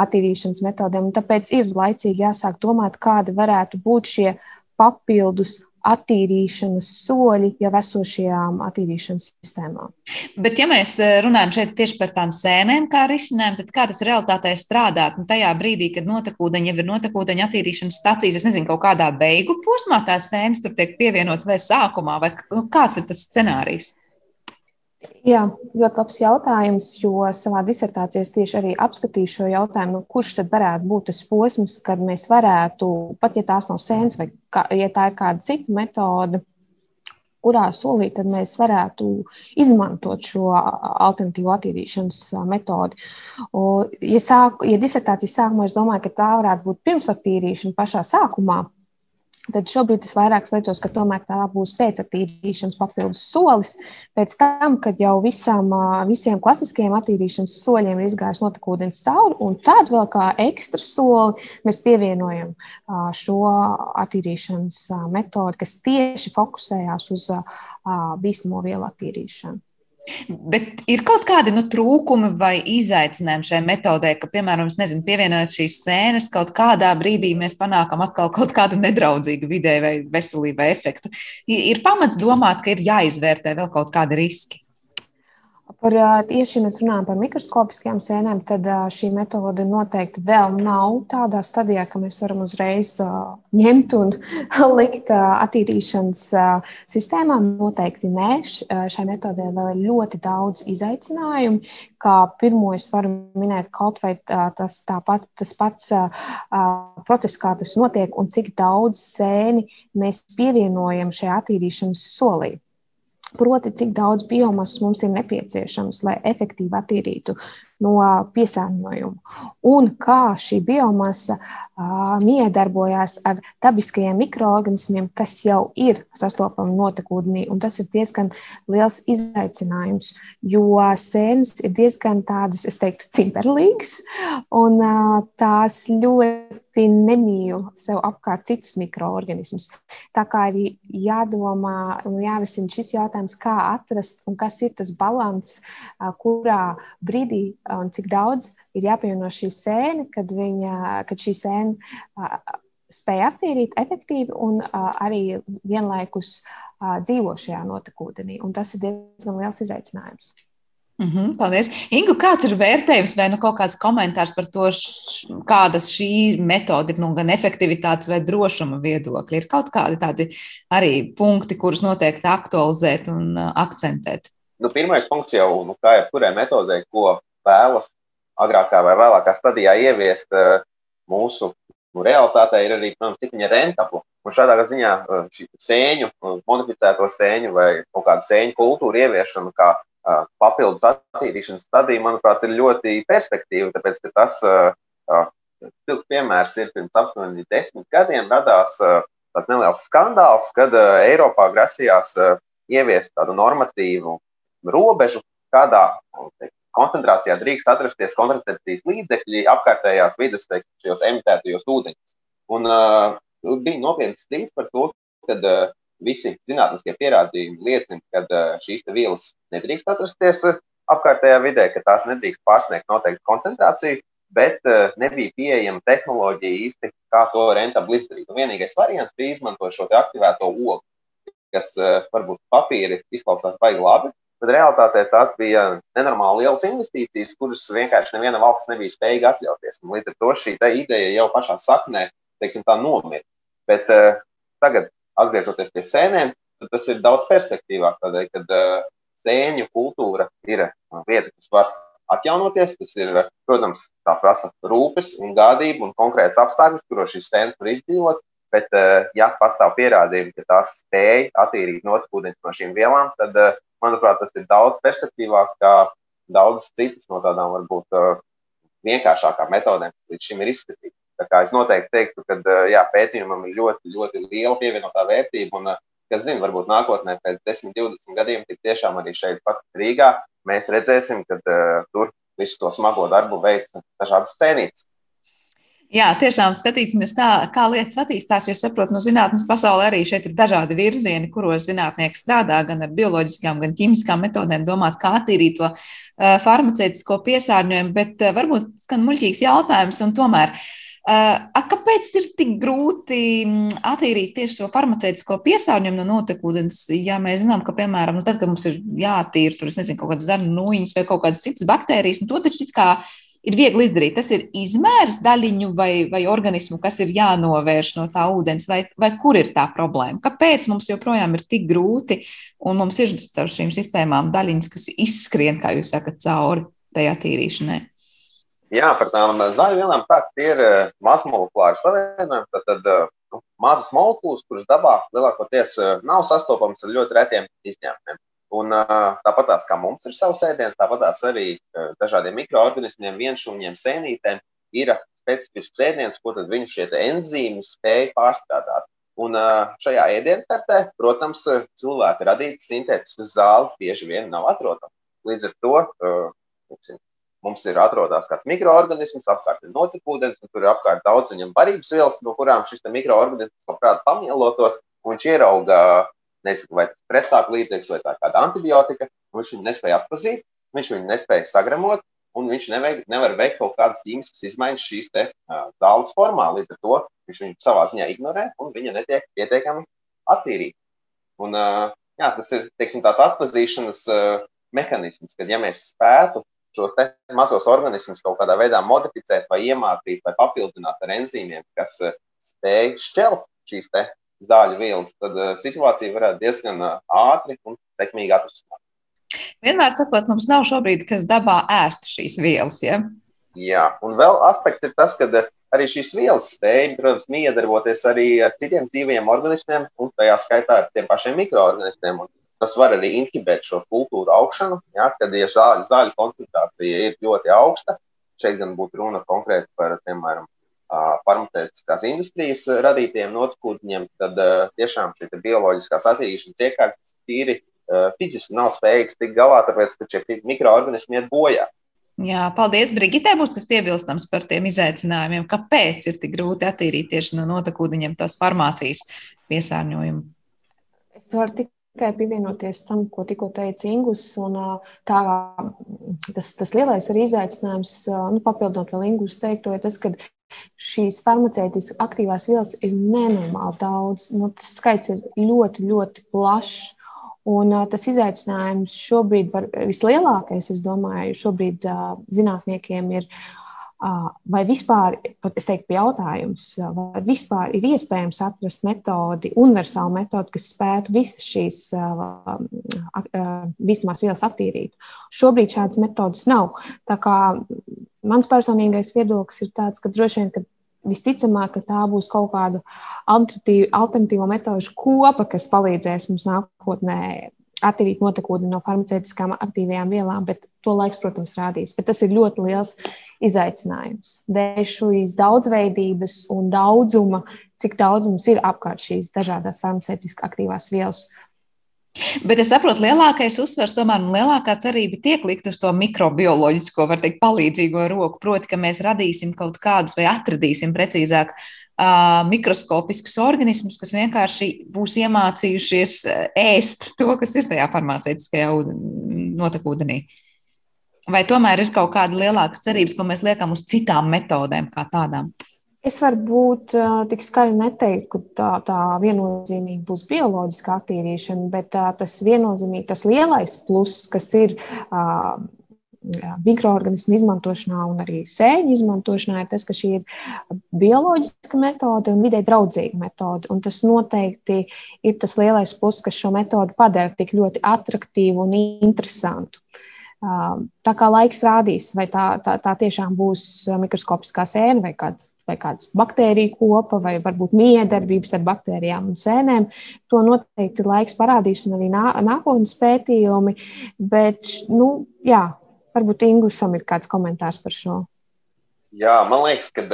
attīrīšanas metodēm. Tāpēc ir laicīgi jāsāk domāt, kāda varētu būt šie papildus attīrīšanas soļi jau esošajām attīrīšanas sistēmām. Bet, ja mēs eh, runājam šeit tieši par tām sēnēm, kā risinājumu, tad kā tas realitātē strādāt? Nu, tajā brīdī, kad notekūdeņi jau ir notekūdeņa attīrīšanas stacijas, es nezinu, kaut kādā beigu posmā tās sēnes tur tiek pievienotas vai sākumā, vai nu, kāds ir tas scenārijs? Jā, ļoti labs jautājums, jo savā disertācijā tieši arī apskatīju šo jautājumu, nu, kurš tad varētu būt tas posms, kad mēs varētu, pat ja tās nav sēnes, vai kā, ja tā ir kāda cita metode, kurā solī tad mēs varētu izmantot šo alternatīvo attīrīšanas metodi. Ja, sāku, ja disertācijas sākumā es domāju, ka tā varētu būt pirmsattīrīšana pašā sākumā, Tad šobrīd es vairāk slēdzos, ka tomēr tā būs pēcattīrīšanas papildus solis. Pēc tam, kad jau visam, visiem klasiskajiem attīrīšanas soļiem ir izgājis notekūdens cauri, un tad vēl kā ekstra soli mēs pievienojam šo attīrīšanas metodi, kas tieši fokusējās uz bīstamo vielu attīrīšanu. Bet ir kaut kādi nu, trūkumi vai izaicinājumi šai metodē, ka, piemēram, nezinu, pievienojot šīs sēnes, kaut kādā brīdī mēs panākam atkal kaut kādu nedraudzīgu vidē vai veselībai efektu. Ir pamats domāt, ka ir jāizvērtē vēl kaut kādi riski. Par tieši, ja mēs runājam par mikroskopiskajām sēnēm, tad šī metode noteikti vēl nav tādā stadijā, ka mēs varam uzreiz ņemt un likt attīrīšanas sistēmā. Noteikti nē, šai metodē vēl ir ļoti daudz izaicinājumu. Kā pirmo es varu minēt kaut vai tas, tāpat, tas pats process, kā tas notiek un cik daudz sēni mēs pievienojam šajā attīrīšanas solī. Proti, cik daudz biomasas mums ir nepieciešams, lai efektīvi attīrītu no piesārņojuma, un kā šī biomasa miedarbojās ar dabiskajiem mikroorganismiem, kas jau ir sastopami notekūdenī. Tas ir diezgan liels izaicinājums, jo sēnes ir diezgan tādas, es teiktu, cimperlīgas, un tās ļoti nemīl sev apkārt citus mikroorganismus. Tā kā ir jādomā un jārisina šis jautājums, kā atrast un kas ir tas balans, kurā brīdī un cik daudz ir jāpievieno šī sēne, kad, viņa, kad šī sēne spēj attīrīt efektīvi un arī vienlaikus dzīvo šajā notekūdenī. Un tas ir diezgan liels izaicinājums. Mm -hmm, paldies. Ingu, kāds ir vērtējums vai nu kaut kāds komentārs par to, š, kādas šī metode ir nu, gan efektivitātes vai drošuma viedokļi? Ir kaut kādi tādi arī punkti, kurus noteikti aktualizēt un akcentēt? Nu, pirmais punkts jau, nu, kā jebkurai metodei, ko vēlas agrākā vai vēlākā stadijā ieviest uh, mūsu nu, realitātē, ir arī, protams, cik viņa rentabla. Un šādā ziņā šī sēņu, uh, modificēto sēņu vai kaut kādu sēņu kultūru ieviešana kā papildus attīrīšanas stadija, manuprāt, ir ļoti perspektīva. Tāpēc, ka tas pilns piemērs ir pirms aptuveni desmit gadiem radās tāds neliels skandāls, kad Eiropā grasījās ieviest tādu normatīvu robežu, kādā teikt, koncentrācijā drīkst atrasties kontracepcijas līdzekļi apkārtējās vidas šajos emitētajos ūdeņos. Un uh, bija nopietns strīds par to, ka uh, visi zinātniskie pierādījumi liecina, ka uh, šīs vielas nedrīkst atrasties uh, apkārtējā vidē, ka tās nedrīkst pārsniegt noteiktu koncentrāciju, bet uh, nebija pieejama tehnoloģija īsti, kā to rentabli izdarīt. Un vienīgais variants bija izmantot šo aktivēto ogu, kas uh, varbūt papīri izklausās baigi labi, bet realitātē tās bija nenormāli lielas investīcijas, kuras vienkārši neviena valsts nebija spējīga atļauties. Un līdz ar to šī ideja jau pašā saknē, teiksim, nomira. Bet uh, tagad, atgriežoties pie sēnēm, tas ir daudz perspektīvāk, tādēļ, kad uh, sēņu kultūra ir vieta, kas var atjaunoties. Tas ir, protams, tā prasa rūpes un gādību un konkrēts apstākļus, kuros šīs sēnes var izdzīvot. Bet, uh, ja pastāv pierādījumi, ka tās spēj attīrīt notekūdeņus no šīm vielām, tad uh, manuprāt, tas ir daudz perspektīvāk kā daudzas citas no tādām varbūt uh, vienkāršākām metodēm, kas līdz šim ir izskatītas. Es noteikti teiktu, ka uh, jā, pētījumam ir ļoti, ļoti liela pievienotā vērtība. Un, uh, kas zina, varbūt nākotnē, pēc 10, 20 gadiem, tik tiešām arī šeit, pat Rīgā, mēs redzēsim, ka uh, tur visu to smago darbu veids dažādas cēnītas. Jā, tiešām skatīsimies, kā, kā lietas attīstās. Jo saprotu, no zinātnes pasaulē arī šeit ir dažādi virzieni, kuros zinātnieki strādā gan ar bioloģiskām, gan ķīmiskām metodēm, domāt, kā attīrīt to uh, farmaceitisko piesārņojumu. Bet uh, varbūt skan muļķīgs jautājums, un tomēr. Uh, kāpēc ir tik grūti attīrīt tieši šo farmaceitisko piesārņojumu no notekūdens? Ja mēs zinām, ka, piemēram, nu tad, kad mums ir jātīra tur, nezinu, kaut kādas zarnu nūjiņas vai kaut kādas citas baktērijas, nu, to taču it kā ir viegli izdarīt. Tas ir izmērs daļiņu vai, vai organismu, kas ir jānovērš no tā ūdens, vai, vai kur ir tā problēma? Kāpēc mums joprojām ir tik grūti un mums ir caur šīm sistēmām daļiņas, kas izskrien, kā jūs sakat, cauri tajā tīrīšanai? Jā, par tām zaļu vielām tā, tie ir eh, mazmolekulāri savienojumi. Tad, tad eh, nu, mazas molekulas, kuras dabā lielākoties eh, nav sastopamas ar ļoti retiem izņēmumiem. Un, tāpat tās kā mums ir savs ēdiens, tāpat tās arī dažādiem mikroorganismiem, vienšūņiem, sēnītēm ir specifisks ēdiens, ko viņu šie enzīmi spēj pārstrādāt. Un šajā ēdienkartē, protams, cilvēka radītas sintētiskas zāles bieži vien nav atrodamas. Līdz ar to mums ir atrodas kāds mikroorganisms, apkārt ir notekūdens, un tur ir apkārt daudz viņam barības vielas, no kurām šis mikroorganisms labprāt pamielotos, un viņš ierauga nezinu, vai tas ir pretsāpju līdzeklis vai kāda antibiotika, viņš viņu nespēja atpazīt, viņš viņu nespēja sagremot, un viņš neveik, nevar veikt kaut kādas ķīmiskas izmaiņas šīs te, uh, zāles formā. Līdz ar to viņš viņu savā ziņā ignorē, un viņa netiek pietiekami attīrīta. Un, uh, jā, tas ir teiksim, tāds atpazīšanas uh, mehānisms, kad ja mēs spētu šos mazos organismus kaut kādā veidā modificēt, vai iemācīt, vai papildināt ar enzīmiem, kas uh, spēj šķelt šīs zāļu vielas, tad uh, situācija varētu diezgan uh, ātri un sekmīgi atrisināt. Vienmēr sakot, mums nav šobrīd, kas dabā ēstu šīs vielas. Ja? Jā, un vēl aspekts ir tas, ka arī šīs vielas spēj, protams, miedarboties arī ar citiem dzīviem organismiem, un tajā skaitā ar tiem pašiem mikroorganismiem. Un tas var arī inhibēt šo kultūru augšanu, ja, kad ja zāļu, zāļu koncentrācija ir ļoti augsta. Šeit gan būtu runa konkrēti par, piemēram, farmaceitiskās industrijas radītiem notkūtņiem, tad tiešām šī bioloģiskās attīrīšanas iekārtas tīri fiziski nav spējīgas tikt galā, tāpēc, ka šie mikroorganismi iet bojā. Jā, paldies, Brigitē. Būs kas piebilstams par tiem izaicinājumiem. Kāpēc ir tik grūti attīrīt tieši no notekūdeņiem tos farmācijas piesārņojumu? Es varu tikai pievienoties tam, ko tikko teica Ingus. Un, tā, tas, tas lielais arī izaicinājums, nu, papildinot vēl Ingus teikto, ir tas, ka šīs farmaceitiskas aktīvās vielas ir nenormāli daudz. Nu, tas skaits ir ļoti, ļoti plašs. Un, uh, tas izaicinājums šobrīd var, vislielākais, es domāju, šobrīd uh, zinātniekiem ir, uh, vai vispār, es teiktu, jautājums, vai vispār ir iespējams atrast metodi, universālu metodi, kas spētu visas šīs uh, uh, bīstamās vielas attīrīt. Šobrīd šādas metodas nav. Tā kā mans personīgais viedoklis ir tāds, ka droši vien, ka visticamāk, ka tā būs kaut kāda alternatīva metožu kopa, kas palīdzēs mums nākotnē attīrīt notekūdeni no farmaceitiskām aktīvajām vielām, bet to laiks, protams, rādīs. Bet tas ir ļoti liels izaicinājums. Dēļ šīs daudzveidības un daudzuma, cik daudz mums ir apkārt šīs dažādas farmaceitiski aktīvās vielas. Bet es saprotu, lielākais uzsvers tomēr un lielākā cerība tiek likt uz to mikrobioloģisko, var teikt, palīdzīgo roku. Proti, ka mēs radīsim kaut kādus vai atradīsim precīzāk uh, mikroskopiskus organismus, kas vienkārši būs iemācījušies ēst to, kas ir tajā farmaceitiskajā notekūdenī. Vai tomēr ir kaut kāda lielāka cerības, ko mēs liekam uz citām metodēm kā tādām? Es varbūt uh, tik skaļi neteiktu, ka tā, tā viennozīmīgi būs bioloģiska attīrīšana, bet uh, tas viennozīmīgi tas lielais pluss, kas ir uh, mikroorganismu izmantošanā un arī sēņu izmantošanā, ir tas, ka šī ir bioloģiska metode un vidē draudzīga metode. Un tas noteikti ir tas lielais pluss, kas šo metodu padara tik ļoti attraktīvu un interesantu. Tā kā laiks rādīs, vai tā, tā, tā tiešām būs mikroskopiskā sēne vai kāds vai kādas baktēriju kopa, vai varbūt miedarbības ar baktērijām un sēnēm. To noteikti laiks parādīs, un arī nā, nākotnes pētījumi. Bet, nu, jā, varbūt Ingūsam ir kāds komentārs par šo. Jā, man liekas, ka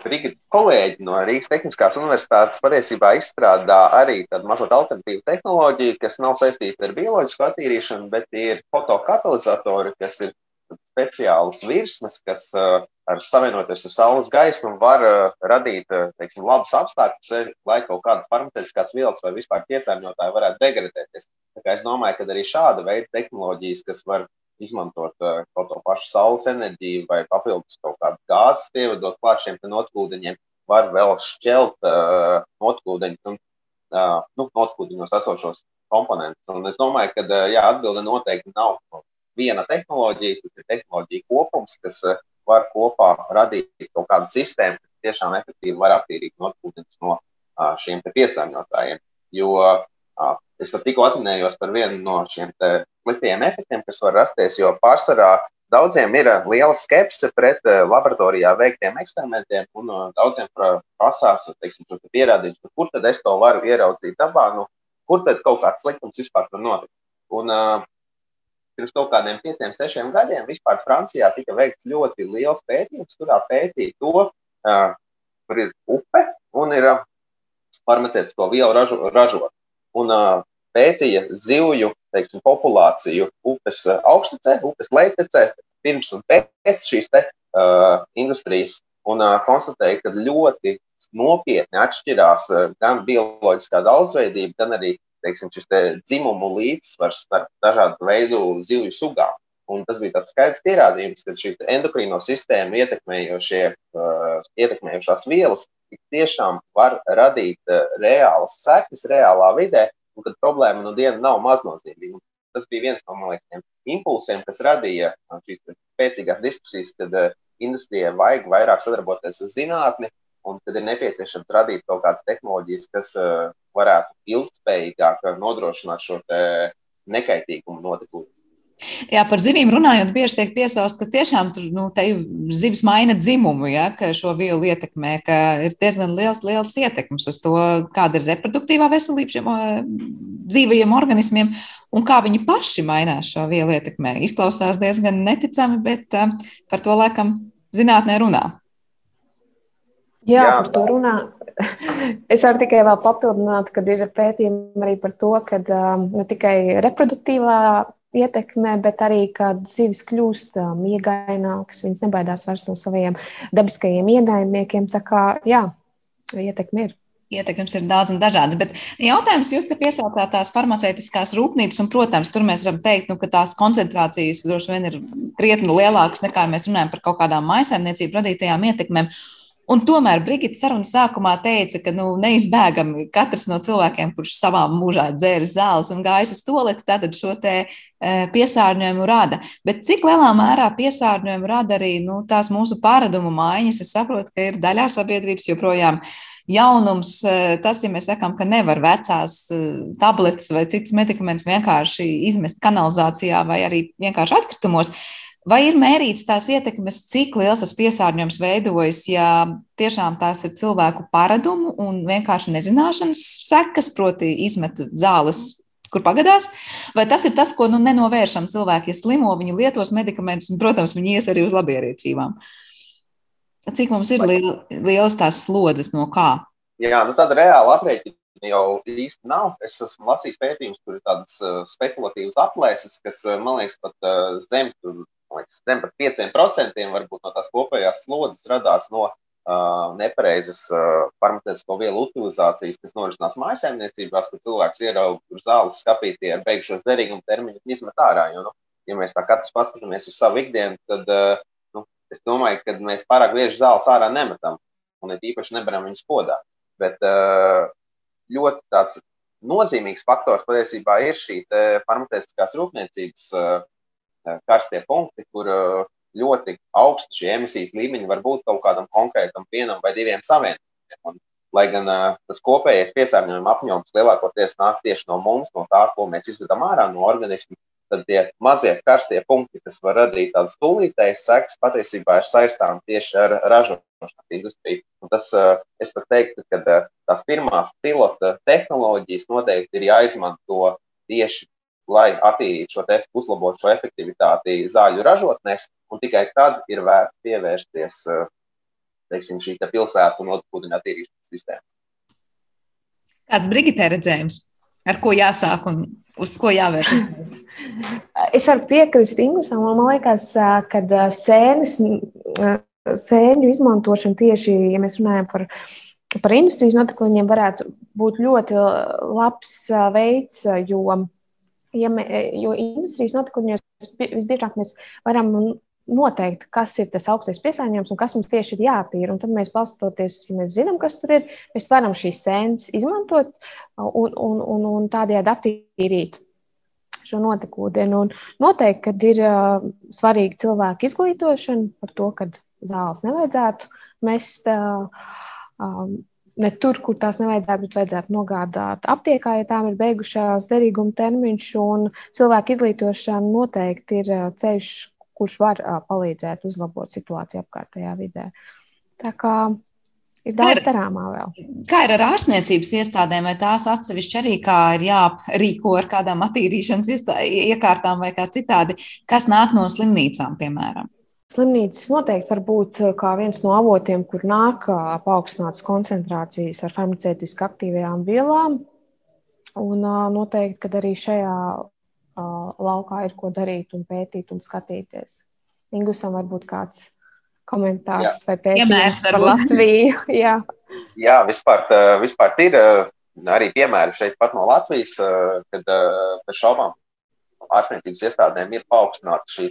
uh, kolēģi no Rīgas Tehniskās Universitātes patiesībā izstrādā arī tādu mazliet alternatīvu tehnoloģiju, kas nav saistīta ar bioloģisku attīrīšanu, bet ir fotokatalizatori, kas ir speciālas virsmas, kas uh, ar savienoties ar saules gaismu var uh, radīt uh, teiksim, labus apstākļus, lai kaut kādas farmaceitiskās vielas vai vispār piesārņotāji varētu degradēties. Es domāju, ka arī šāda veida tehnoloģijas, kas var izmantot kaut to pašu saules enerģiju vai papildus kaut kādu gāzes pievedot klāt šiem notkūdeņiem, var vēl šķelt uh, notkūdeņus un uh, nu, notkūdeņos esošos komponentus. Un es domāju, ka jā, atbilde noteikti nav viena tehnoloģija, tas ir tehnoloģija kopums, kas eh, var kopā radīt kaut kādu sistēmu, kas tiešām efektīvi var attīrīt notkūdeņus no šiem piesārņotājiem. Jo es tikko atminējos par vienu no šiem sliktiem efektiem, kas var rasties, jo pārsvarā daudziem ir liela skepse pret laboratorijā veiktiem eksperimentiem, un daudziem prasās teiksim, pierādījumus, kur tad es to varu ieraudzīt dabā, nu, kur tad kaut kāds sliktums vispār var notikt. Un, uh, pirms kaut kādiem pieciem, sešiem gadiem vispār Francijā tika veikts ļoti liels pētījums, kurā pētīja to, uh, kur ir upe un ir uh, farmaceitisko vielu ražo, ražot. Un pētīja zivju teiksim, populāciju upes augstnecē, upes leitecē, pirms un pēc šīs te, uh, industrijas, un uh, konstatēja, ka ļoti nopietni atšķirās uh, gan bioloģiskā daudzveidība, gan arī teiksim, šis te dzimumu līdzsvars starp dažādu veidu zivju sugām. Un tas bija tāds skaidrs pierādījums, ka šī endokrīno sistēmu ietekmējošie, uh, ietekmējošās vielas tiešām var radīt uh, reālas sekas reālā vidē, un kad problēma no diena nav maznozīmīga. Tas bija viens no liekas, impulsiem, kas radīja šīs spēcīgās diskusijas, kad uh, industrijai vajag vairāk sadarboties ar zinātni, un tad ir nepieciešams radīt kaut kādas tehnoloģijas, kas varētu ilgspējīgāk nodrošināt šo nekaitīgumu notikumu. Jā, par zivīm runājot, bieži tiek piesausts, ka tiešām tur nu, zivs maina dzimumu, ja, ka šo vielu ietekmē, ka ir diezgan liels, liels ietekmes uz to, kāda ir reproduktīvā veselība šiem dzīvajiem organismiem un kā viņi paši mainās šo vielu ietekmē. Izklausās diezgan neticami, bet par to laikam zinātnē runā. Jā, Jā, par to runā. Es varu tikai vēl papildināt, ka ir pētījumi arī par to, ka um, ne tikai reproduktīvā ietekme, bet arī, kad zivis kļūst miegainākas, viņas nebaidās vairs no saviem dabiskajiem ienaidniekiem. Tā kā, jā, ietekme ir ietekmes ir daudz un dažādas. Bet jautājums, jūs te piesaucāt tās farmaceitiskās rūpnīcas, un, protams, tur mēs varam teikt, nu, ka tās koncentrācijas droši vien ir krietni lielākas nekā mēs runājam par kaut kādām maisaimniecību radītajām ietekmēm. Un tomēr Brigita sarunas sākumā teica, ka nu, neizbēgami katrs no cilvēkiem, kurš savā mūžā dzēris zāles un gājis uz toleti, tātad šo te e, piesārņojumu rada. Bet cik lielā mērā piesārņojumu rada arī nu, tās mūsu pārādumu maiņas? Es saprotu, ka ir daļā sabiedrības joprojām jaunums. E, tas, ja mēs sakām, ka nevar vecās e, tabletes vai citus medikamentus vienkārši izmest kanalizācijā vai arī vienkārši atkritumos, Vai ir mērīts tās ietekmes, cik liels tas piesārņojums veidojas, ja tiešām tās ir cilvēku paradumu un vienkārši nezināšanas sekas, proti, izmet zāles, kur pagadās? Vai tas ir tas, ko nu, nenovēršam cilvēki, ja slimo, viņi lietos medikamentus un, protams, viņi ies arī uz labierīcībām? Cik mums ir liel, liels tās slodzes no kā? Jā, nu tāda reāla aprēķina jau īsti nav. Es esmu lasījis pētījumus, kur ir tādas uh, spekulatīvas aplēses, kas, uh, man liekas, pat uh, zem liekas, zem par 5% varbūt no tās kopējās slodzes radās no uh, nepareizas uh, farmaceitisko vielu utilizācijas, kas norisinās mājsaimniecībās, kad cilvēks ierauga uz zāles skapītī ar beigšos derīgumu termiņu un izmet ārā. Jo, nu, ja mēs tā katrs paskatāmies uz savu ikdienu, tad uh, nu, es domāju, ka mēs pārāk bieži zāles ārā nemetam un it īpaši nebaram viņus podā. Bet uh, ļoti tāds nozīmīgs faktors patiesībā ir šī farmaceitiskās rūpniecības uh, karstie punkti, kur eh, ļoti augsti šie emisijas līmeņi var būt kaut kādam konkrētam vienam vai diviem savienojumiem. Lai gan uh, tas kopējais piesārņojuma apjoms lielākoties nāk tieši no mums, no tā, ko mēs izvedam ārā no organisma, tad tie mazie karstie punkti, kas var radīt tādas tūlītējas sekas, patiesībā ir saistām tieši ar ražošanas industriju. Un tas, es pat teiktu, ka tās pirmās pilota tehnoloģijas noteikti ir jāizmanto tieši lai attīrītu šo te, uzlabotu šo efektivitāti zāļu ražotnēs, un tikai tad ir vērts pievērsties eh, teiksim, šī te pilsētu un ūdeņa attīrīšanas sistēmai. Kāds Brigitē redzējums, ar ko jāsāk un uz ko jāvēršas? es varu piekrist Ingūsam, man liekas, ka sēnes, sēņu izmantošana tieši, ja mēs runājam par par industrijas notikumiem varētu būt ļoti labs veids, jo ja mē, jo industrijas notikumos visbiežāk mēs varam noteikt, kas ir tas augstais piesārņojums un kas mums tieši ir jātīra. Un tad mēs balstoties, ja mēs zinām, kas tur ir, mēs varam šīs sēnes izmantot un, un, un, un tādējādi attīrīt šo notekūdeni. Un noteikti, kad ir uh, svarīga cilvēka izglītošana par to, ka zāles nevajadzētu mest. Uh, um, ne tur, kur tās nevajadzētu, bet vajadzētu nogādāt aptiekā, ja tām ir beigušās derīguma termiņš. Cilvēku izglītošana noteikti ir ceļš, kurš var palīdzēt uzlabot situāciju apkārtējā vidē. Tā kā ir daudz darāmā vēl. Kā ir ar ārstniecības iestādēm, vai tās atsevišķi arī kā ir jārīko ar kādām attīrīšanas iekārtām vai kā citādi, kas nāk no slimnīcām, piemēram? Slimnīcas noteikti var būt eh, kā viens no avotiem, kur nāk paaugstinātas koncentrācijas ar farmaceitiski aktīvajām vielām. Un noteikti, ka arī šajā laukā ir ko darīt un pētīt un skatīties. Ingusam var būt kāds komentārs Jā. vai pētījums par Latviju. Jā, Jā vispār, vispār ir arī piemēri šeit pat no Latvijas, kad bez šaubām ārstniecības iestādēm ir paaugstināta šī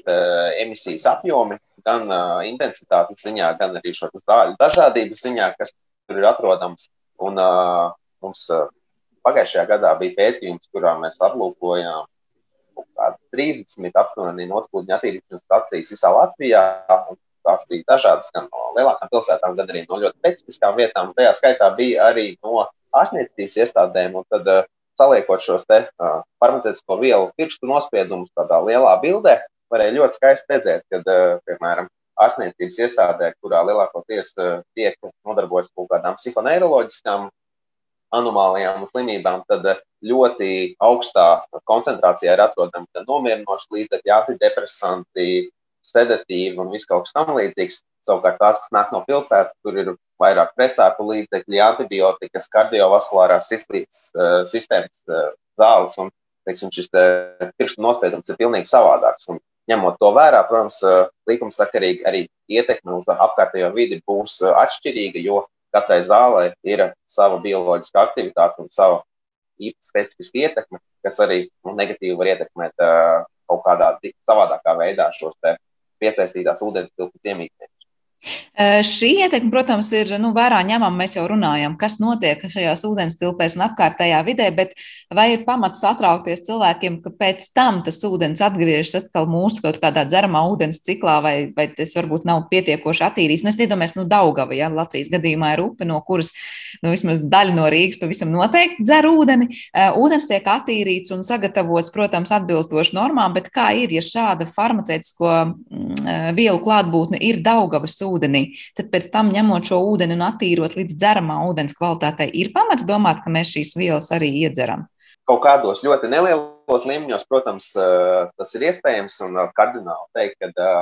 emisijas apjomi, gan intensitātes ziņā, gan arī šo zāļu dažādības ziņā, kas tur ir atrodams. Un, uh, mums uh, pagājušajā gadā bija pētījums, kurā mēs aplūkojām 30 aptuveni notkūdņu attīrīšanas stacijas visā Latvijā. Tās bija dažādas gan no lielākām pilsētām, gan arī no ļoti specifiskām vietām. Tajā skaitā bija arī no ārstniecības iestādēm. Tad, uh, saliekot šos te uh, farmaceitisko vielu pirkstu nospiedumus tādā lielā bildē, varēja ļoti skaisti redzēt, ka, uh, piemēram, ārstniecības iestādē, kurā lielākoties tiek nodarbojas kaut kādām psihoneiroloģiskām anomālijām un slimībām, tad ļoti augstā koncentrācijā ir atrodami gan nomierinoši līdzekļi, antidepresanti, sedatīvi un viss kaut kas tam līdzīgs. Savukārt tās, kas nāk no pilsētas, tur ir vairāk precēku līdzekļi, antibiotikas, kardiovaskulārās sistēmas zāles. Un, teiksim, šis te pirkstu nospiedums ir pilnīgi savādāks. Un ņemot to vērā, protams, likumsakarīgi arī ietekme uz apkārtējo vidi būs atšķirīga, jo katrai zālē ir sava bioloģiska aktivitāte un sava specifiska ietekme, kas arī nu, negatīvi var ietekmēt uh, kaut kādā savādākā veidā šos piesaistītās ūdens tilpes iemītniekus. Šī ietekme, protams, ir nu, vērā ņemama. Mēs jau runājam, kas notiek šajās ūdens tilpēs un apkārtējā vidē, bet vai ir pamats satraukties cilvēkiem, ka pēc tam tas ūdens atgriežas atkal mūsu kaut kādā dzeramā ūdens ciklā, vai, vai tas varbūt nav pietiekoši attīrīts? Nu, es iedomājos, nu, Daugava, ja Latvijas gadījumā ir upe, no kuras nu, vismaz daļa no Rīgas pavisam noteikti dzer ūdeni. Ūdens tiek attīrīts un sagatavots, protams, atbilstoši normām, bet kā ir, ja šāda farmaceitisko mm, vielu klātbūtne ir Daugavas ūdens? Ūdenī, tad pēc tam ņemot šo ūdeni un attīrot līdz dzeramā ūdens kvalitātei, ir pamats domāt, ka mēs šīs vielas arī iedzeram. Kaut kādos ļoti nelielos līmeņos, protams, tas ir iespējams un kardināli teikt, ka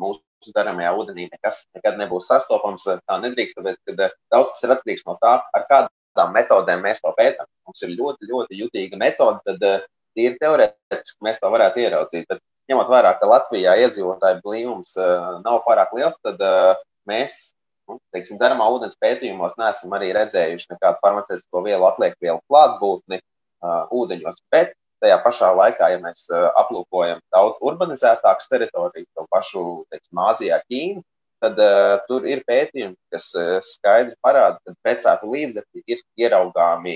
mūsu dzeramajā ūdenī nekas nekad nebūs sastopams. Tā nedrīkst, tāpēc, ka daudz kas ir atkarīgs no tā, ar kādām metodēm mēs to pētām. Mums ir ļoti, ļoti jutīga metode, tad tīri teorētiski mēs to varētu ieraudzīt. Bet ņemot vērā, ka Latvijā iedzīvotāju blīvums uh, nav pārāk liels, tad uh, mēs, nu, teiksim, dzeramā ūdens pētījumos neesam arī redzējuši nekādu farmaceitisko vielu, atlieku vielu klātbūtni uh, ūdeņos. Bet tajā pašā laikā, ja mēs aplūkojam daudz urbanizētākas teritorijas, to pašu teiksim, Āzijā, Ķīnu, tad uh, tur ir pētījumi, kas uh, skaidri parāda, ka precētu līdzekļi ir ieraugāmi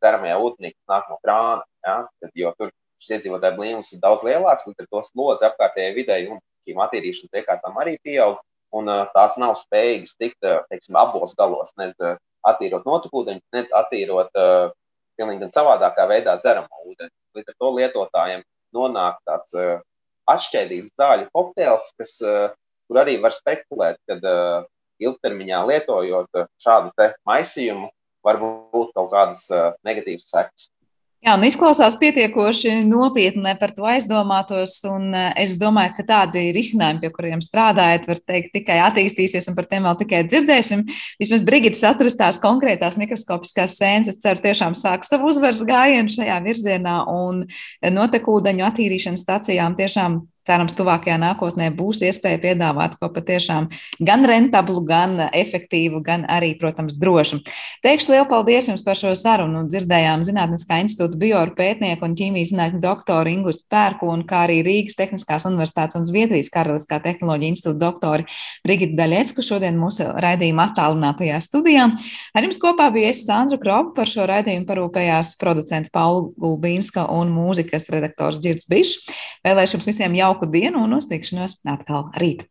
dzeramajā ūdenī, kas nāk no krāna. Ja? Tad, jo tur šis iedzīvotāju blīvums ir daudz lielāks, līdz ar to slodzi apkārtējai videi un šīm attīrīšanas iekārtām arī pieaug. Un, tās nav spējīgas tikt teiksim, abos galos, ne attīrot notekūdeņus, ne attīrot uh, pilnīgi savādākā veidā dzeramo ūdeni. Līdz ar to lietotājiem nonāk tāds uh, atšķēdīts zāļu kokteils, kas, uh, kur arī var spekulēt, kad uh, ilgtermiņā lietojot šādu maisījumu, var būt kaut kādas negatīvas sekas. Jā, un izklausās pietiekoši nopietni par to aizdomātos, eh, es domāju, ka tādi risinājumi, pie kuriem strādājat, var teikt, tikai attīstīsies, un par tiem vēl tikai dzirdēsim. Vismaz Brigitas atrastās konkrētās mikroskopiskās sēnes, es ceru, tiešām sāk savu uzvaras gājienu šajā virzienā, un notekūdeņu attīrīšanas stacijām tiešām cerams, tuvākajā nākotnē būs iespēja piedāvāt ko patiešām gan rentablu, gan efektīvu, gan arī, protams, drošu. Teikšu lielu paldies jums par šo sarunu. Dzirdējām Zinātniskā institūta bioru pētnieku un ķīmijas zinātņu doktoru Ingus Pērkunu, kā arī Rīgas Tehniskās universitātes un Zviedrijas Karaliskā tehnoloģija institūta doktori Brigitu Daļecku šodien mūsu raidījuma attālinātajā studijā. Ar jums kopā bija es Sandra Kropa par šo raidījumu parūpējās producenta Paula Gulbīnska un mūzikas redaktors Dzirds Bišs. Vēlēšu jums visiem jau jauku dienu un uz tikšanos atkal rīt!